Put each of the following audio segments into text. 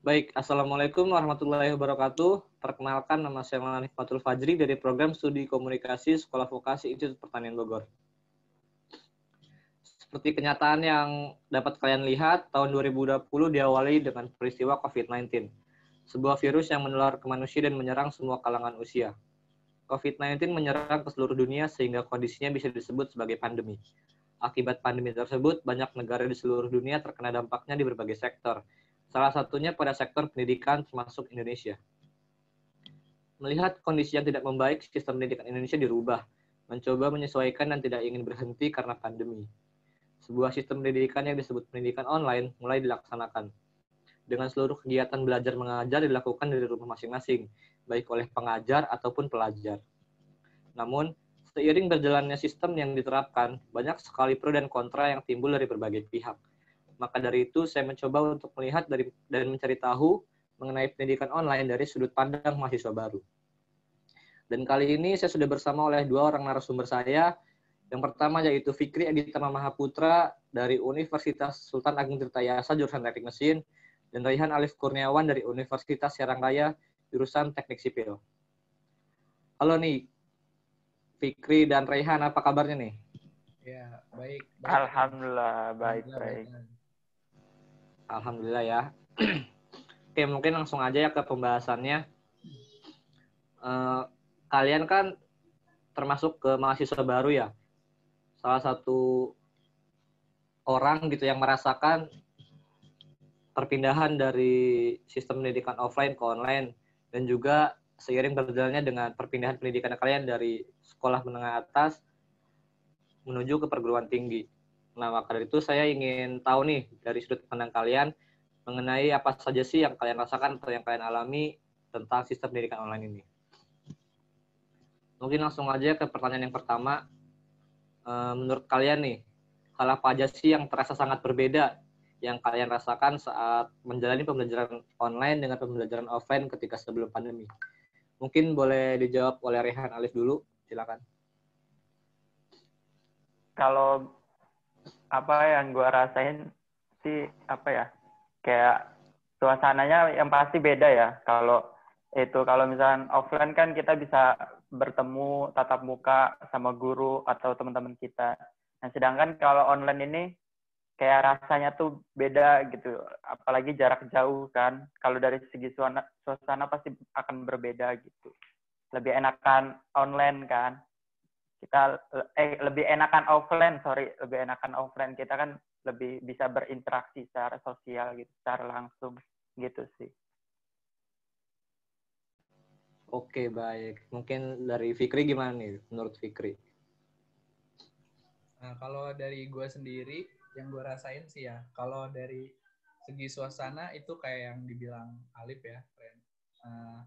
Baik, Assalamualaikum warahmatullahi wabarakatuh. Perkenalkan, nama saya Maulana Fatul Fajri dari Program Studi Komunikasi Sekolah Vokasi Institut Pertanian Bogor. Seperti kenyataan yang dapat kalian lihat, tahun 2020 diawali dengan peristiwa COVID-19, sebuah virus yang menular ke manusia dan menyerang semua kalangan usia. COVID-19 menyerang ke seluruh dunia sehingga kondisinya bisa disebut sebagai pandemi. Akibat pandemi tersebut, banyak negara di seluruh dunia terkena dampaknya di berbagai sektor, Salah satunya pada sektor pendidikan termasuk Indonesia. Melihat kondisi yang tidak membaik, sistem pendidikan Indonesia dirubah, mencoba menyesuaikan dan tidak ingin berhenti karena pandemi. Sebuah sistem pendidikan yang disebut pendidikan online mulai dilaksanakan. Dengan seluruh kegiatan belajar mengajar dilakukan dari rumah masing-masing, baik oleh pengajar ataupun pelajar. Namun, seiring berjalannya sistem yang diterapkan, banyak sekali pro dan kontra yang timbul dari berbagai pihak maka dari itu saya mencoba untuk melihat dari dan mencari tahu mengenai pendidikan online dari sudut pandang mahasiswa baru. Dan kali ini saya sudah bersama oleh dua orang narasumber saya. Yang pertama yaitu Fikri Aditama Mahaputra dari Universitas Sultan Agung Tirtayasa jurusan Teknik Mesin dan Raihan Alif Kurniawan dari Universitas Serang Raya jurusan Teknik Sipil. Halo nih, Fikri dan Raihan, apa kabarnya nih? Ya, baik. baik. Alhamdulillah, baik, baik. baik. Alhamdulillah ya. Oke, mungkin langsung aja ya ke pembahasannya. Uh, kalian kan termasuk ke mahasiswa baru ya. Salah satu orang gitu yang merasakan perpindahan dari sistem pendidikan offline ke online dan juga seiring berjalannya dengan perpindahan pendidikan kalian dari sekolah menengah atas menuju ke perguruan tinggi. Nah, maka dari itu saya ingin tahu nih dari sudut pandang kalian mengenai apa saja sih yang kalian rasakan atau yang kalian alami tentang sistem pendidikan online ini. Mungkin langsung aja ke pertanyaan yang pertama. Eh, menurut kalian nih, hal apa aja sih yang terasa sangat berbeda yang kalian rasakan saat menjalani pembelajaran online dengan pembelajaran offline ketika sebelum pandemi? Mungkin boleh dijawab oleh Rehan Alif dulu, silakan. Kalau apa yang gue rasain sih apa ya kayak suasananya yang pasti beda ya kalau itu kalau misalnya offline kan kita bisa bertemu tatap muka sama guru atau teman-teman kita. Nah, sedangkan kalau online ini kayak rasanya tuh beda gitu, apalagi jarak jauh kan. Kalau dari segi suasana, suasana pasti akan berbeda gitu. Lebih enakan online kan kita eh lebih enakan offline sorry lebih enakan offline. Kita kan lebih bisa berinteraksi secara sosial gitu secara langsung gitu sih. Oke baik. Mungkin dari Fikri gimana nih menurut Fikri? Nah kalau dari gue sendiri yang gue rasain sih ya kalau dari segi suasana itu kayak yang dibilang Alif ya friend uh,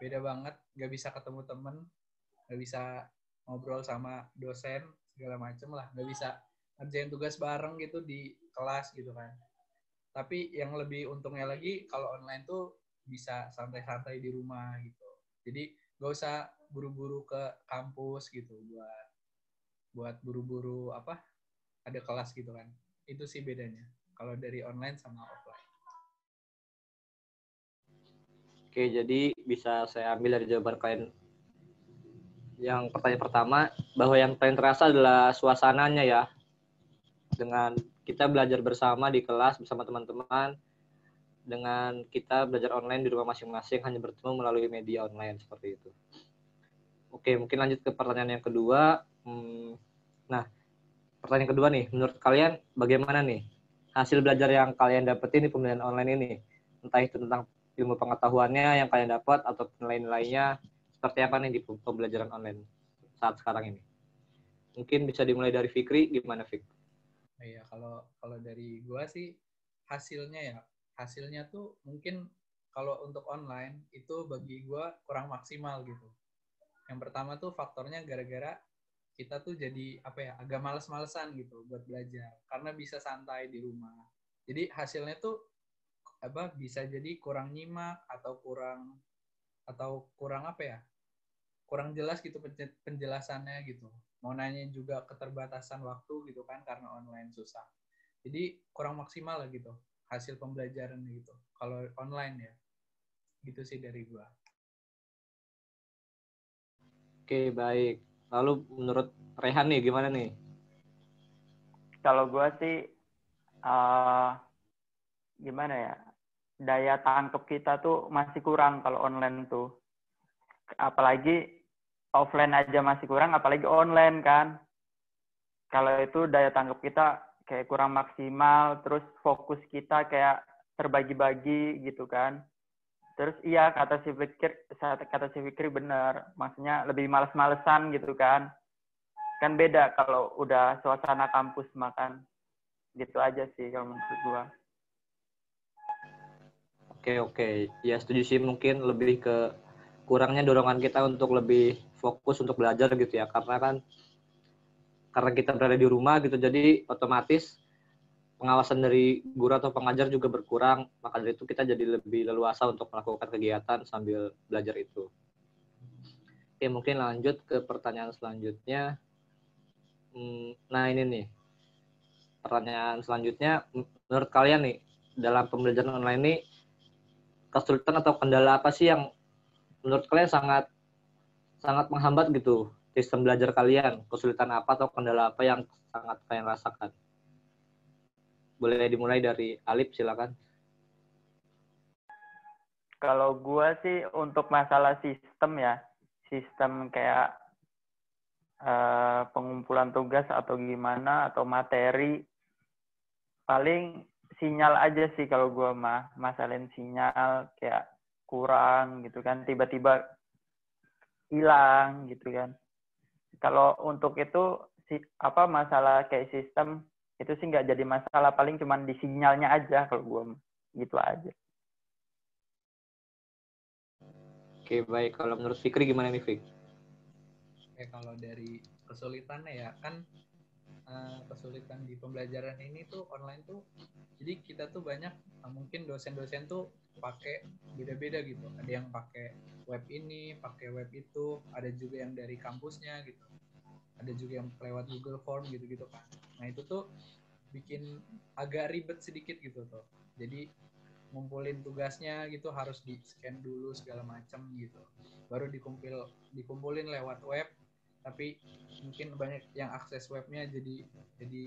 beda banget gak bisa ketemu temen gak bisa ngobrol sama dosen segala macem lah. Nggak bisa ngerjain tugas bareng gitu di kelas gitu kan. Tapi yang lebih untungnya lagi kalau online tuh bisa santai-santai di rumah gitu. Jadi gak usah buru-buru ke kampus gitu buat buat buru-buru apa ada kelas gitu kan. Itu sih bedanya kalau dari online sama offline. Oke jadi bisa saya ambil dari jawaban kalian yang pertanyaan pertama bahwa yang paling terasa adalah suasananya ya dengan kita belajar bersama di kelas bersama teman-teman dengan kita belajar online di rumah masing-masing hanya bertemu melalui media online seperti itu. Oke, mungkin lanjut ke pertanyaan yang kedua. Hmm, nah, pertanyaan kedua nih, menurut kalian bagaimana nih hasil belajar yang kalian dapetin di pembelajaran online ini? Entah itu tentang ilmu pengetahuannya yang kalian dapat atau nilai-nilainya seperti apa nih di pembelajaran online saat sekarang ini? Mungkin bisa dimulai dari Fikri, gimana Fik? Iya, kalau kalau dari gua sih hasilnya ya, hasilnya tuh mungkin kalau untuk online itu bagi gua kurang maksimal gitu. Yang pertama tuh faktornya gara-gara kita tuh jadi apa ya agak males-malesan gitu buat belajar karena bisa santai di rumah. Jadi hasilnya tuh apa bisa jadi kurang nyimak atau kurang atau kurang apa ya kurang jelas gitu penjelasannya gitu mau nanya juga keterbatasan waktu gitu kan karena online susah jadi kurang maksimal lah gitu hasil pembelajaran gitu. Kalau online ya, gitu sih dari gua. Oke, baik. Lalu menurut Rehan nih gimana nih? Kalau gua sih uh, gimana ya? Daya tangkap kita tuh masih kurang kalau online tuh. Apalagi offline aja masih kurang, apalagi online kan. Kalau itu daya tangkap kita kayak kurang maksimal, terus fokus kita kayak terbagi-bagi gitu kan. Terus iya kata si Fikir, kata si Fikri benar, maksudnya lebih males-malesan gitu kan. Kan beda kalau udah suasana kampus makan. Gitu aja sih kalau menurut gua. Oke oke, ya setuju sih mungkin lebih ke kurangnya dorongan kita untuk lebih fokus untuk belajar gitu ya, karena kan karena kita berada di rumah gitu jadi otomatis pengawasan dari guru atau pengajar juga berkurang. Maka dari itu kita jadi lebih leluasa untuk melakukan kegiatan sambil belajar itu. Oke mungkin lanjut ke pertanyaan selanjutnya. Hmm, nah ini nih. Pertanyaan selanjutnya menurut kalian nih dalam pembelajaran online ini kesulitan atau kendala apa sih yang menurut kalian sangat sangat menghambat gitu sistem belajar kalian? Kesulitan apa atau kendala apa yang sangat kalian rasakan? Boleh dimulai dari Alip, silakan. Kalau gua sih untuk masalah sistem ya, sistem kayak uh, pengumpulan tugas atau gimana atau materi, paling sinyal aja sih kalau gua mah masalahin sinyal kayak kurang gitu kan, tiba-tiba hilang gitu kan kalau untuk itu si apa masalah kayak sistem itu sih nggak jadi masalah paling cuma di sinyalnya aja kalau gue gitu aja. Oke baik kalau menurut Fikri gimana nih Fik? Oke kalau dari kesulitannya ya kan uh, kesulitan di pembelajaran ini tuh online tuh jadi kita tuh banyak uh, mungkin dosen-dosen tuh pakai beda-beda gitu. Ada yang pakai web ini pakai web itu ada juga yang dari kampusnya gitu. Ada juga yang lewat Google Form gitu-gitu kan. Nah itu tuh bikin agak ribet sedikit gitu tuh. Jadi ngumpulin tugasnya gitu harus di scan dulu segala macam gitu. Baru dikumpul dikumpulin lewat web tapi mungkin banyak yang akses webnya jadi jadi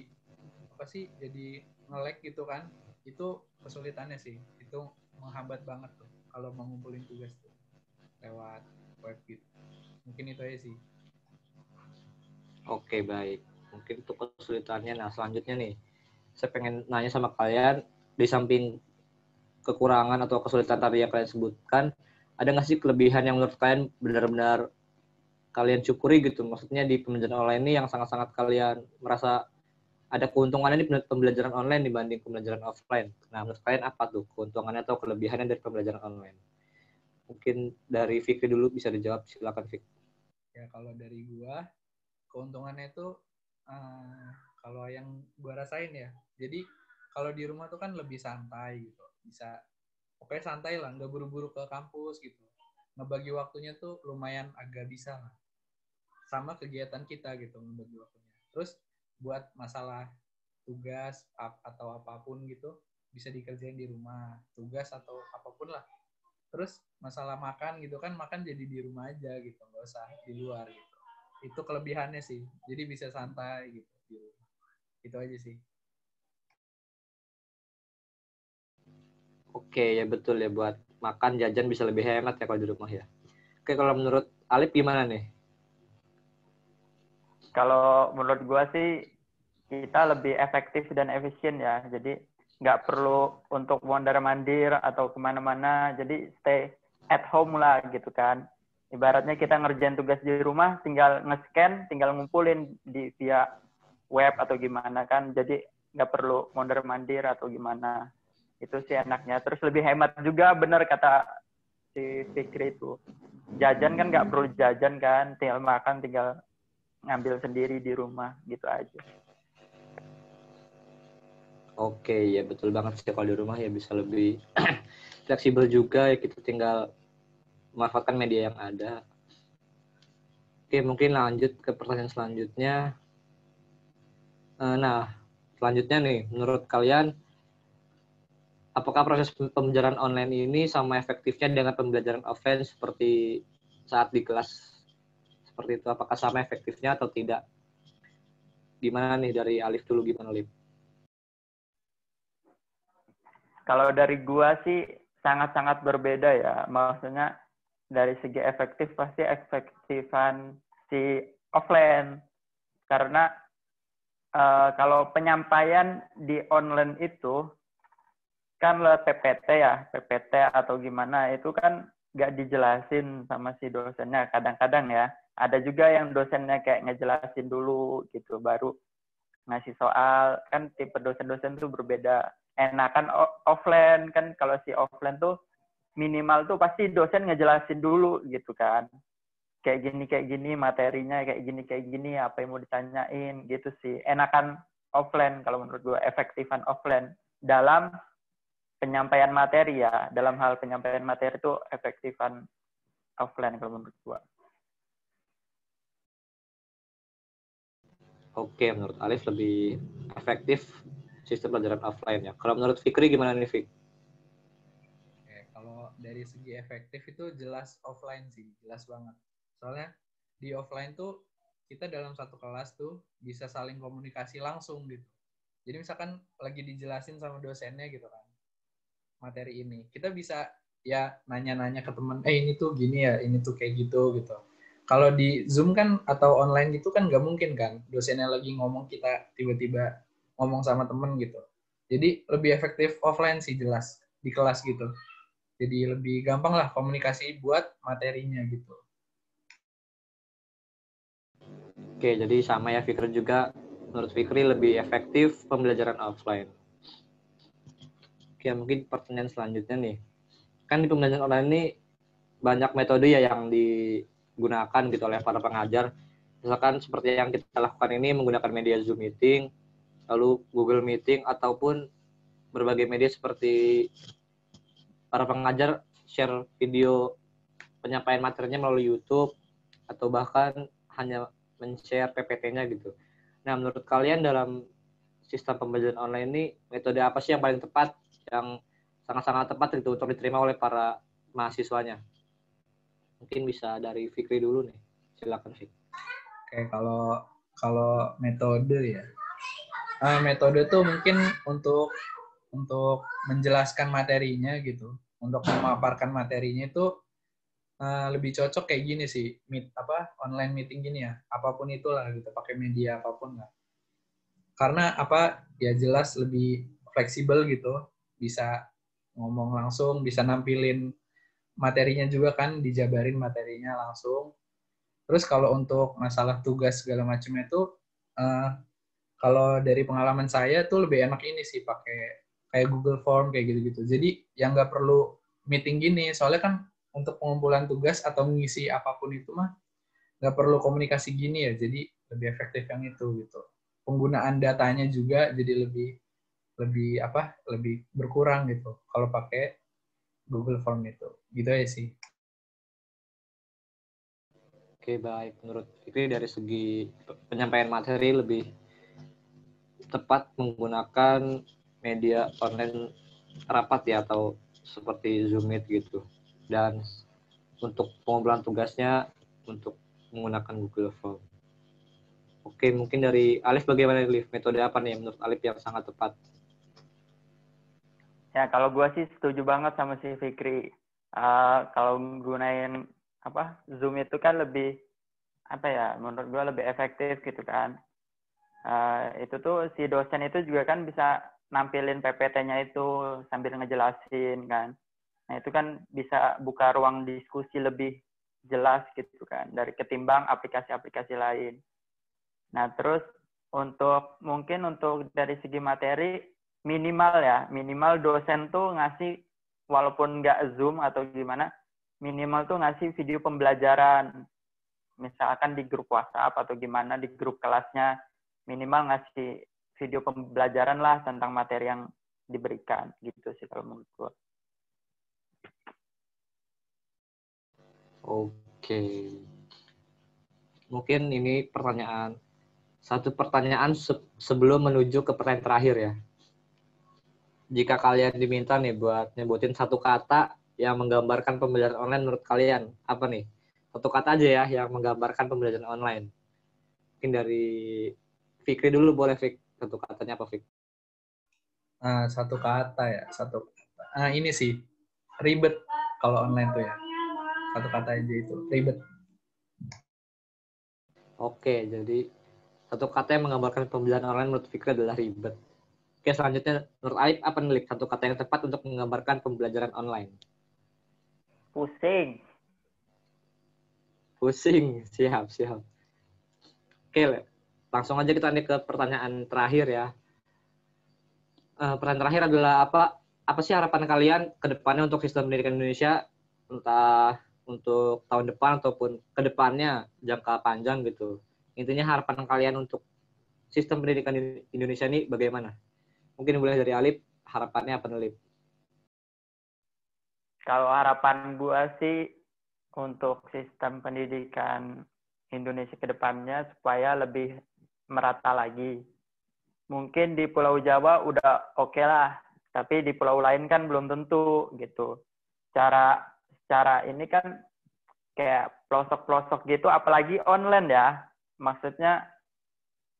apa sih jadi ngelek gitu kan itu kesulitannya sih itu menghambat banget tuh kalau mau ngumpulin tugas tuh lewat web gitu mungkin itu aja sih Oke, baik. Mungkin itu kesulitannya. Nah, selanjutnya nih, saya pengen nanya sama kalian, di samping kekurangan atau kesulitan tadi yang kalian sebutkan, ada nggak sih kelebihan yang menurut kalian benar-benar kalian syukuri gitu? Maksudnya di pembelajaran online ini yang sangat-sangat kalian merasa ada keuntungannya di pembelajaran online dibanding pembelajaran offline. Nah, menurut kalian apa tuh keuntungannya atau kelebihannya dari pembelajaran online? Mungkin dari Fikri dulu bisa dijawab, silakan Fikri. Ya, kalau dari gua, keuntungannya itu uh, kalau yang gue rasain ya jadi kalau di rumah tuh kan lebih santai gitu bisa pokoknya santai lah nggak buru-buru ke kampus gitu ngebagi waktunya tuh lumayan agak bisa lah sama kegiatan kita gitu ngebagi waktunya terus buat masalah tugas atau apa pun gitu bisa dikerjain di rumah tugas atau apa pun lah. Terus masalah makan gitu kan makan jadi di rumah aja gitu nggak usah di luar gitu. Itu kelebihannya sih jadi bisa santai gitu itu aja sih. Oke ya betul ya buat makan jajan bisa lebih hemat ya kalau di rumah ya. Oke kalau menurut Alip gimana nih kalau menurut gua sih kita lebih efektif dan efisien ya. Jadi nggak perlu untuk mondar mandir atau ke mana-mana. Jadi stay at home lah gitu kan. Ibaratnya kita ngerjain tugas di rumah tinggal nge-scan tinggal ngumpulin di via web atau gimana kan. Jadi nggak perlu mondar mandir atau gimana. Itu sih enaknya. Terus lebih hemat juga bener kata si Fikri itu. Jajan kan nggak perlu jajan kan. Tinggal makan tinggal ngambil sendiri di rumah gitu aja Oke, ya betul banget sih kalau di rumah ya bisa lebih fleksibel juga ya kita tinggal memanfaatkan media yang ada. Oke, mungkin lanjut ke pertanyaan selanjutnya. Eh, nah, selanjutnya nih, menurut kalian apakah proses pembelajaran online ini sama efektifnya dengan pembelajaran offline seperti saat di kelas seperti itu? Apakah sama efektifnya atau tidak? Gimana nih dari Alif dulu gimana Alif? Kalau dari gua sih sangat-sangat berbeda ya. Maksudnya dari segi efektif pasti efektifan si offline. Karena uh, kalau penyampaian di online itu kan lewat PPT ya, PPT atau gimana itu kan nggak dijelasin sama si dosennya kadang-kadang ya. Ada juga yang dosennya kayak ngejelasin dulu gitu, baru ngasih soal. Kan tipe dosen-dosen tuh berbeda. Enakan offline kan kalau si offline tuh minimal tuh pasti dosen ngejelasin dulu gitu kan. Kayak gini kayak gini materinya kayak gini kayak gini apa yang mau ditanyain gitu sih. Enakan offline kalau menurut gue efektifan offline dalam penyampaian materi ya dalam hal penyampaian materi itu efektifan offline kalau menurut gua. Oke, menurut Alif lebih efektif sistem pelajaran offline ya. Kalau menurut Fikri gimana nih Fik? Oke, kalau dari segi efektif itu jelas offline sih, jelas banget. Soalnya di offline tuh kita dalam satu kelas tuh bisa saling komunikasi langsung gitu. Jadi misalkan lagi dijelasin sama dosennya gitu kan materi ini. Kita bisa ya nanya-nanya ke teman, eh ini tuh gini ya, ini tuh kayak gitu gitu. Kalau di Zoom kan atau online gitu kan nggak mungkin kan, dosennya lagi ngomong kita tiba-tiba ngomong sama temen gitu. Jadi lebih efektif offline sih jelas di kelas gitu. Jadi lebih gampang lah komunikasi buat materinya gitu. Oke, jadi sama ya Fikri juga menurut Fikri lebih efektif pembelajaran offline. Oke, mungkin pertanyaan selanjutnya nih. Kan di pembelajaran online ini banyak metode ya yang digunakan gitu oleh para pengajar. Misalkan seperti yang kita lakukan ini menggunakan media Zoom meeting, lalu Google Meeting ataupun berbagai media seperti para pengajar share video penyampaian materinya melalui YouTube atau bahkan hanya men-share PPT-nya gitu. Nah, menurut kalian dalam sistem pembelajaran online ini metode apa sih yang paling tepat yang sangat-sangat tepat itu untuk diterima oleh para mahasiswanya. Mungkin bisa dari Fikri dulu nih. Silakan Fikri. Oke, kalau kalau metode ya. Uh, metode tuh mungkin untuk untuk menjelaskan materinya gitu, untuk memaparkan materinya itu uh, lebih cocok kayak gini sih, meet apa online meeting gini ya, apa pun itulah gitu, pakai media apa pun lah. Karena apa ya jelas lebih fleksibel gitu, bisa ngomong langsung, bisa nampilin materinya juga kan, dijabarin materinya langsung. Terus kalau untuk masalah tugas segala macam itu, uh, kalau dari pengalaman saya tuh lebih enak ini sih pakai kayak Google Form kayak gitu-gitu. Jadi yang nggak perlu meeting gini, soalnya kan untuk pengumpulan tugas atau mengisi apa pun itu mah nggak perlu komunikasi gini ya, jadi lebih efektif yang itu gitu. Penggunaan datanya juga jadi lebih lebih apa lebih berkurang gitu kalau pakai Google Form itu gitu ya sih Oke baik menurut Fikri dari segi penyampaian materi lebih tepat menggunakan media online rapat ya atau seperti Zoom Meet gitu dan untuk pengumpulan tugasnya untuk menggunakan Google Form. Oke, mungkin dari Alif bagaimana Alif? Metode apa nih menurut Alif yang sangat tepat? Ya kalau gue sih setuju banget sama si Fikri. Uh, kalau gunain apa Zoom itu kan lebih apa ya menurut gue lebih efektif gitu kan. Uh, itu tuh si dosen itu juga kan bisa nampilin PPT-nya itu sambil ngejelasin kan. Nah itu kan bisa buka ruang diskusi lebih jelas gitu kan dari ketimbang aplikasi-aplikasi lain. Nah terus untuk mungkin untuk dari segi materi minimal ya minimal dosen tuh ngasih walaupun nggak zoom atau gimana minimal tuh ngasih video pembelajaran misalkan di grup WhatsApp atau gimana di grup kelasnya minimal ngasih video pembelajaran lah tentang materi yang diberikan gitu sih kalau menurut gua. Oke. Mungkin ini pertanyaan satu pertanyaan se sebelum menuju ke pertanyaan terakhir ya jika kalian diminta nih buat nyebutin satu kata yang menggambarkan pembelajaran online menurut kalian, apa nih? Satu kata aja ya yang menggambarkan pembelajaran online. Mungkin dari Fikri dulu boleh, Fik. Satu katanya apa, Fik? Nah, satu kata ya, satu kata. Nah, ini sih, ribet kalau online tuh ya. Satu kata aja itu, ribet. Oke, jadi satu kata yang menggambarkan pembelajaran online menurut Fikri adalah ribet. Oke, selanjutnya menurut Aib apa nih satu kata yang tepat untuk menggambarkan pembelajaran online? Pusing. Pusing, siap, siap. Oke, langsung aja kita nih ke pertanyaan terakhir ya. Uh, pertanyaan terakhir adalah apa apa sih harapan kalian ke depannya untuk sistem pendidikan Indonesia entah untuk tahun depan ataupun ke depannya jangka panjang gitu. Intinya harapan kalian untuk sistem pendidikan Indonesia ini bagaimana? Mungkin mulai dari Alip, harapannya apa nih, Kalau harapan gua sih untuk sistem pendidikan Indonesia ke depannya supaya lebih merata lagi. Mungkin di Pulau Jawa udah oke okay lah, tapi di pulau lain kan belum tentu gitu. Cara cara ini kan kayak pelosok-pelosok gitu, apalagi online ya. Maksudnya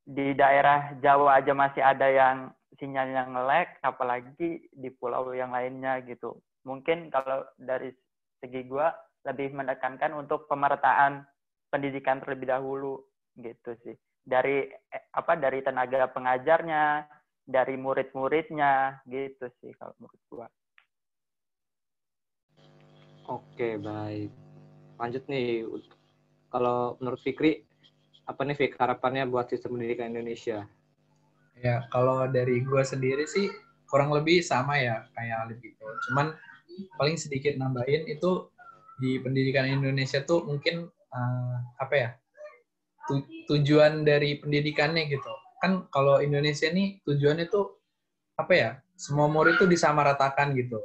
di daerah Jawa aja masih ada yang sinyalnya nge-lag, apalagi di pulau yang lainnya gitu. Mungkin kalau dari segi gue lebih menekankan untuk pemerataan pendidikan terlebih dahulu gitu sih. Dari eh, apa dari tenaga pengajarnya, dari murid-muridnya gitu sih kalau menurut gue. Oke, baik. Lanjut nih, kalau menurut Fikri, apa nih Fik, harapannya buat sistem pendidikan Indonesia? Ya, kalau dari gue sendiri sih kurang lebih sama ya kayak Alif gitu. Cuman paling sedikit nambahin itu di pendidikan Indonesia tuh mungkin uh, apa ya tu, tujuan dari pendidikannya gitu. Kan kalau Indonesia nih tujuannya tuh apa ya semua murid itu disamaratakan gitu.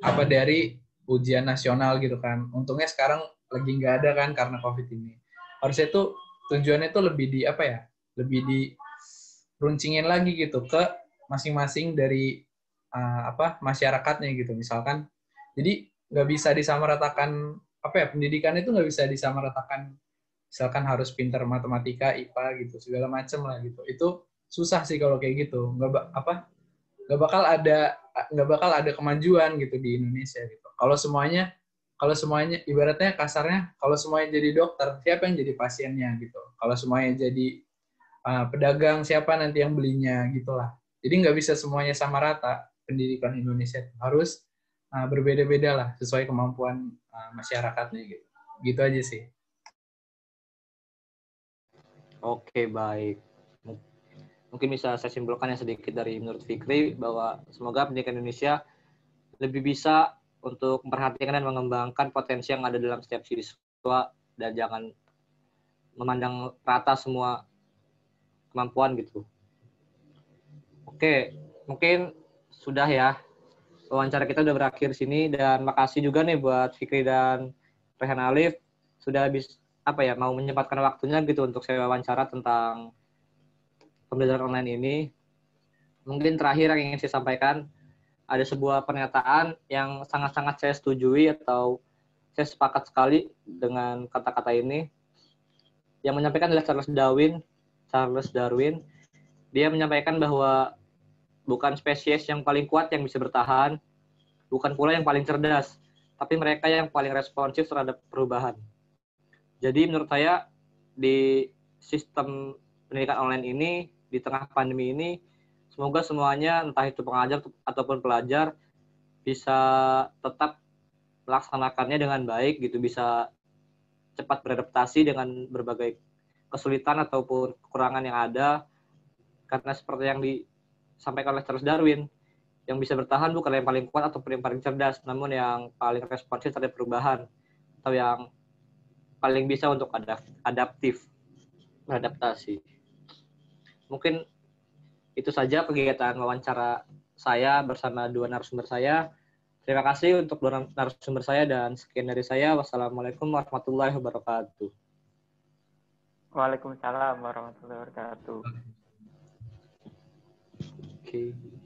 Apa dari ujian nasional gitu kan. Untungnya sekarang lagi nggak ada kan karena COVID ini. Harusnya tuh tujuannya tuh lebih di apa ya? Lebih di runcingin lagi gitu ke masing-masing dari uh, apa masyarakatnya gitu. Misalkan jadi nggak bisa disamaratakan apa ya pendidikan itu nggak bisa disamaratakan. Misalkan harus pintar matematika IPA gitu segala macam lah gitu. Itu susah sih kalau kayak gitu. Nggak apa nggak bakal ada nggak bakal ada kemajuan gitu di Indonesia gitu. Kalau semuanya kalau semuanya ibaratnya kasarnya kalau semuanya jadi dokter siapa yang jadi pasiennya gitu? Kalau semuanya jadi uh, pedagang siapa nanti yang belinya gitulah. Jadi nggak bisa semuanya sama rata pendidikan Indonesia harus uh, berbeda-beda lah sesuai kemampuan uh, masyarakatnya gitu. Gitu aja sih. Oke baik. Mungkin bisa saya simpulkan yang sedikit dari menurut Fikri bahwa semoga pendidikan Indonesia lebih bisa untuk memperhatikan dan mengembangkan potensi yang ada dalam setiap siswa dan jangan memandang rata semua kemampuan gitu. Oke, mungkin sudah ya wawancara kita udah berakhir sini dan makasih juga nih buat Fikri dan Rehan Alif sudah habis apa ya mau menyempatkan waktunya gitu untuk saya wawancara tentang pembelajaran online ini. Mungkin terakhir yang ingin saya sampaikan ada sebuah pernyataan yang sangat-sangat saya setujui atau saya sepakat sekali dengan kata-kata ini. Yang menyampaikan adalah Charles Darwin Charles Darwin, dia menyampaikan bahwa bukan spesies yang paling kuat yang bisa bertahan, bukan pula yang paling cerdas, tapi mereka yang paling responsif terhadap perubahan. Jadi menurut saya di sistem pendidikan online ini di tengah pandemi ini semoga semuanya entah itu pengajar ataupun pelajar bisa tetap melaksanakannya dengan baik gitu bisa cepat beradaptasi dengan berbagai kesulitan ataupun kekurangan yang ada karena seperti yang disampaikan oleh Charles Darwin yang bisa bertahan bukan yang paling kuat ataupun yang paling cerdas namun yang paling responsif terhadap perubahan atau yang paling bisa untuk adaptif beradaptasi. Mungkin itu saja kegiatan wawancara saya bersama dua narasumber saya. Terima kasih untuk dua narasumber saya dan sekian dari saya. Wassalamualaikum warahmatullahi wabarakatuh Waalaikumsalam warahmatullahi wabarakatuh. Oke. Okay.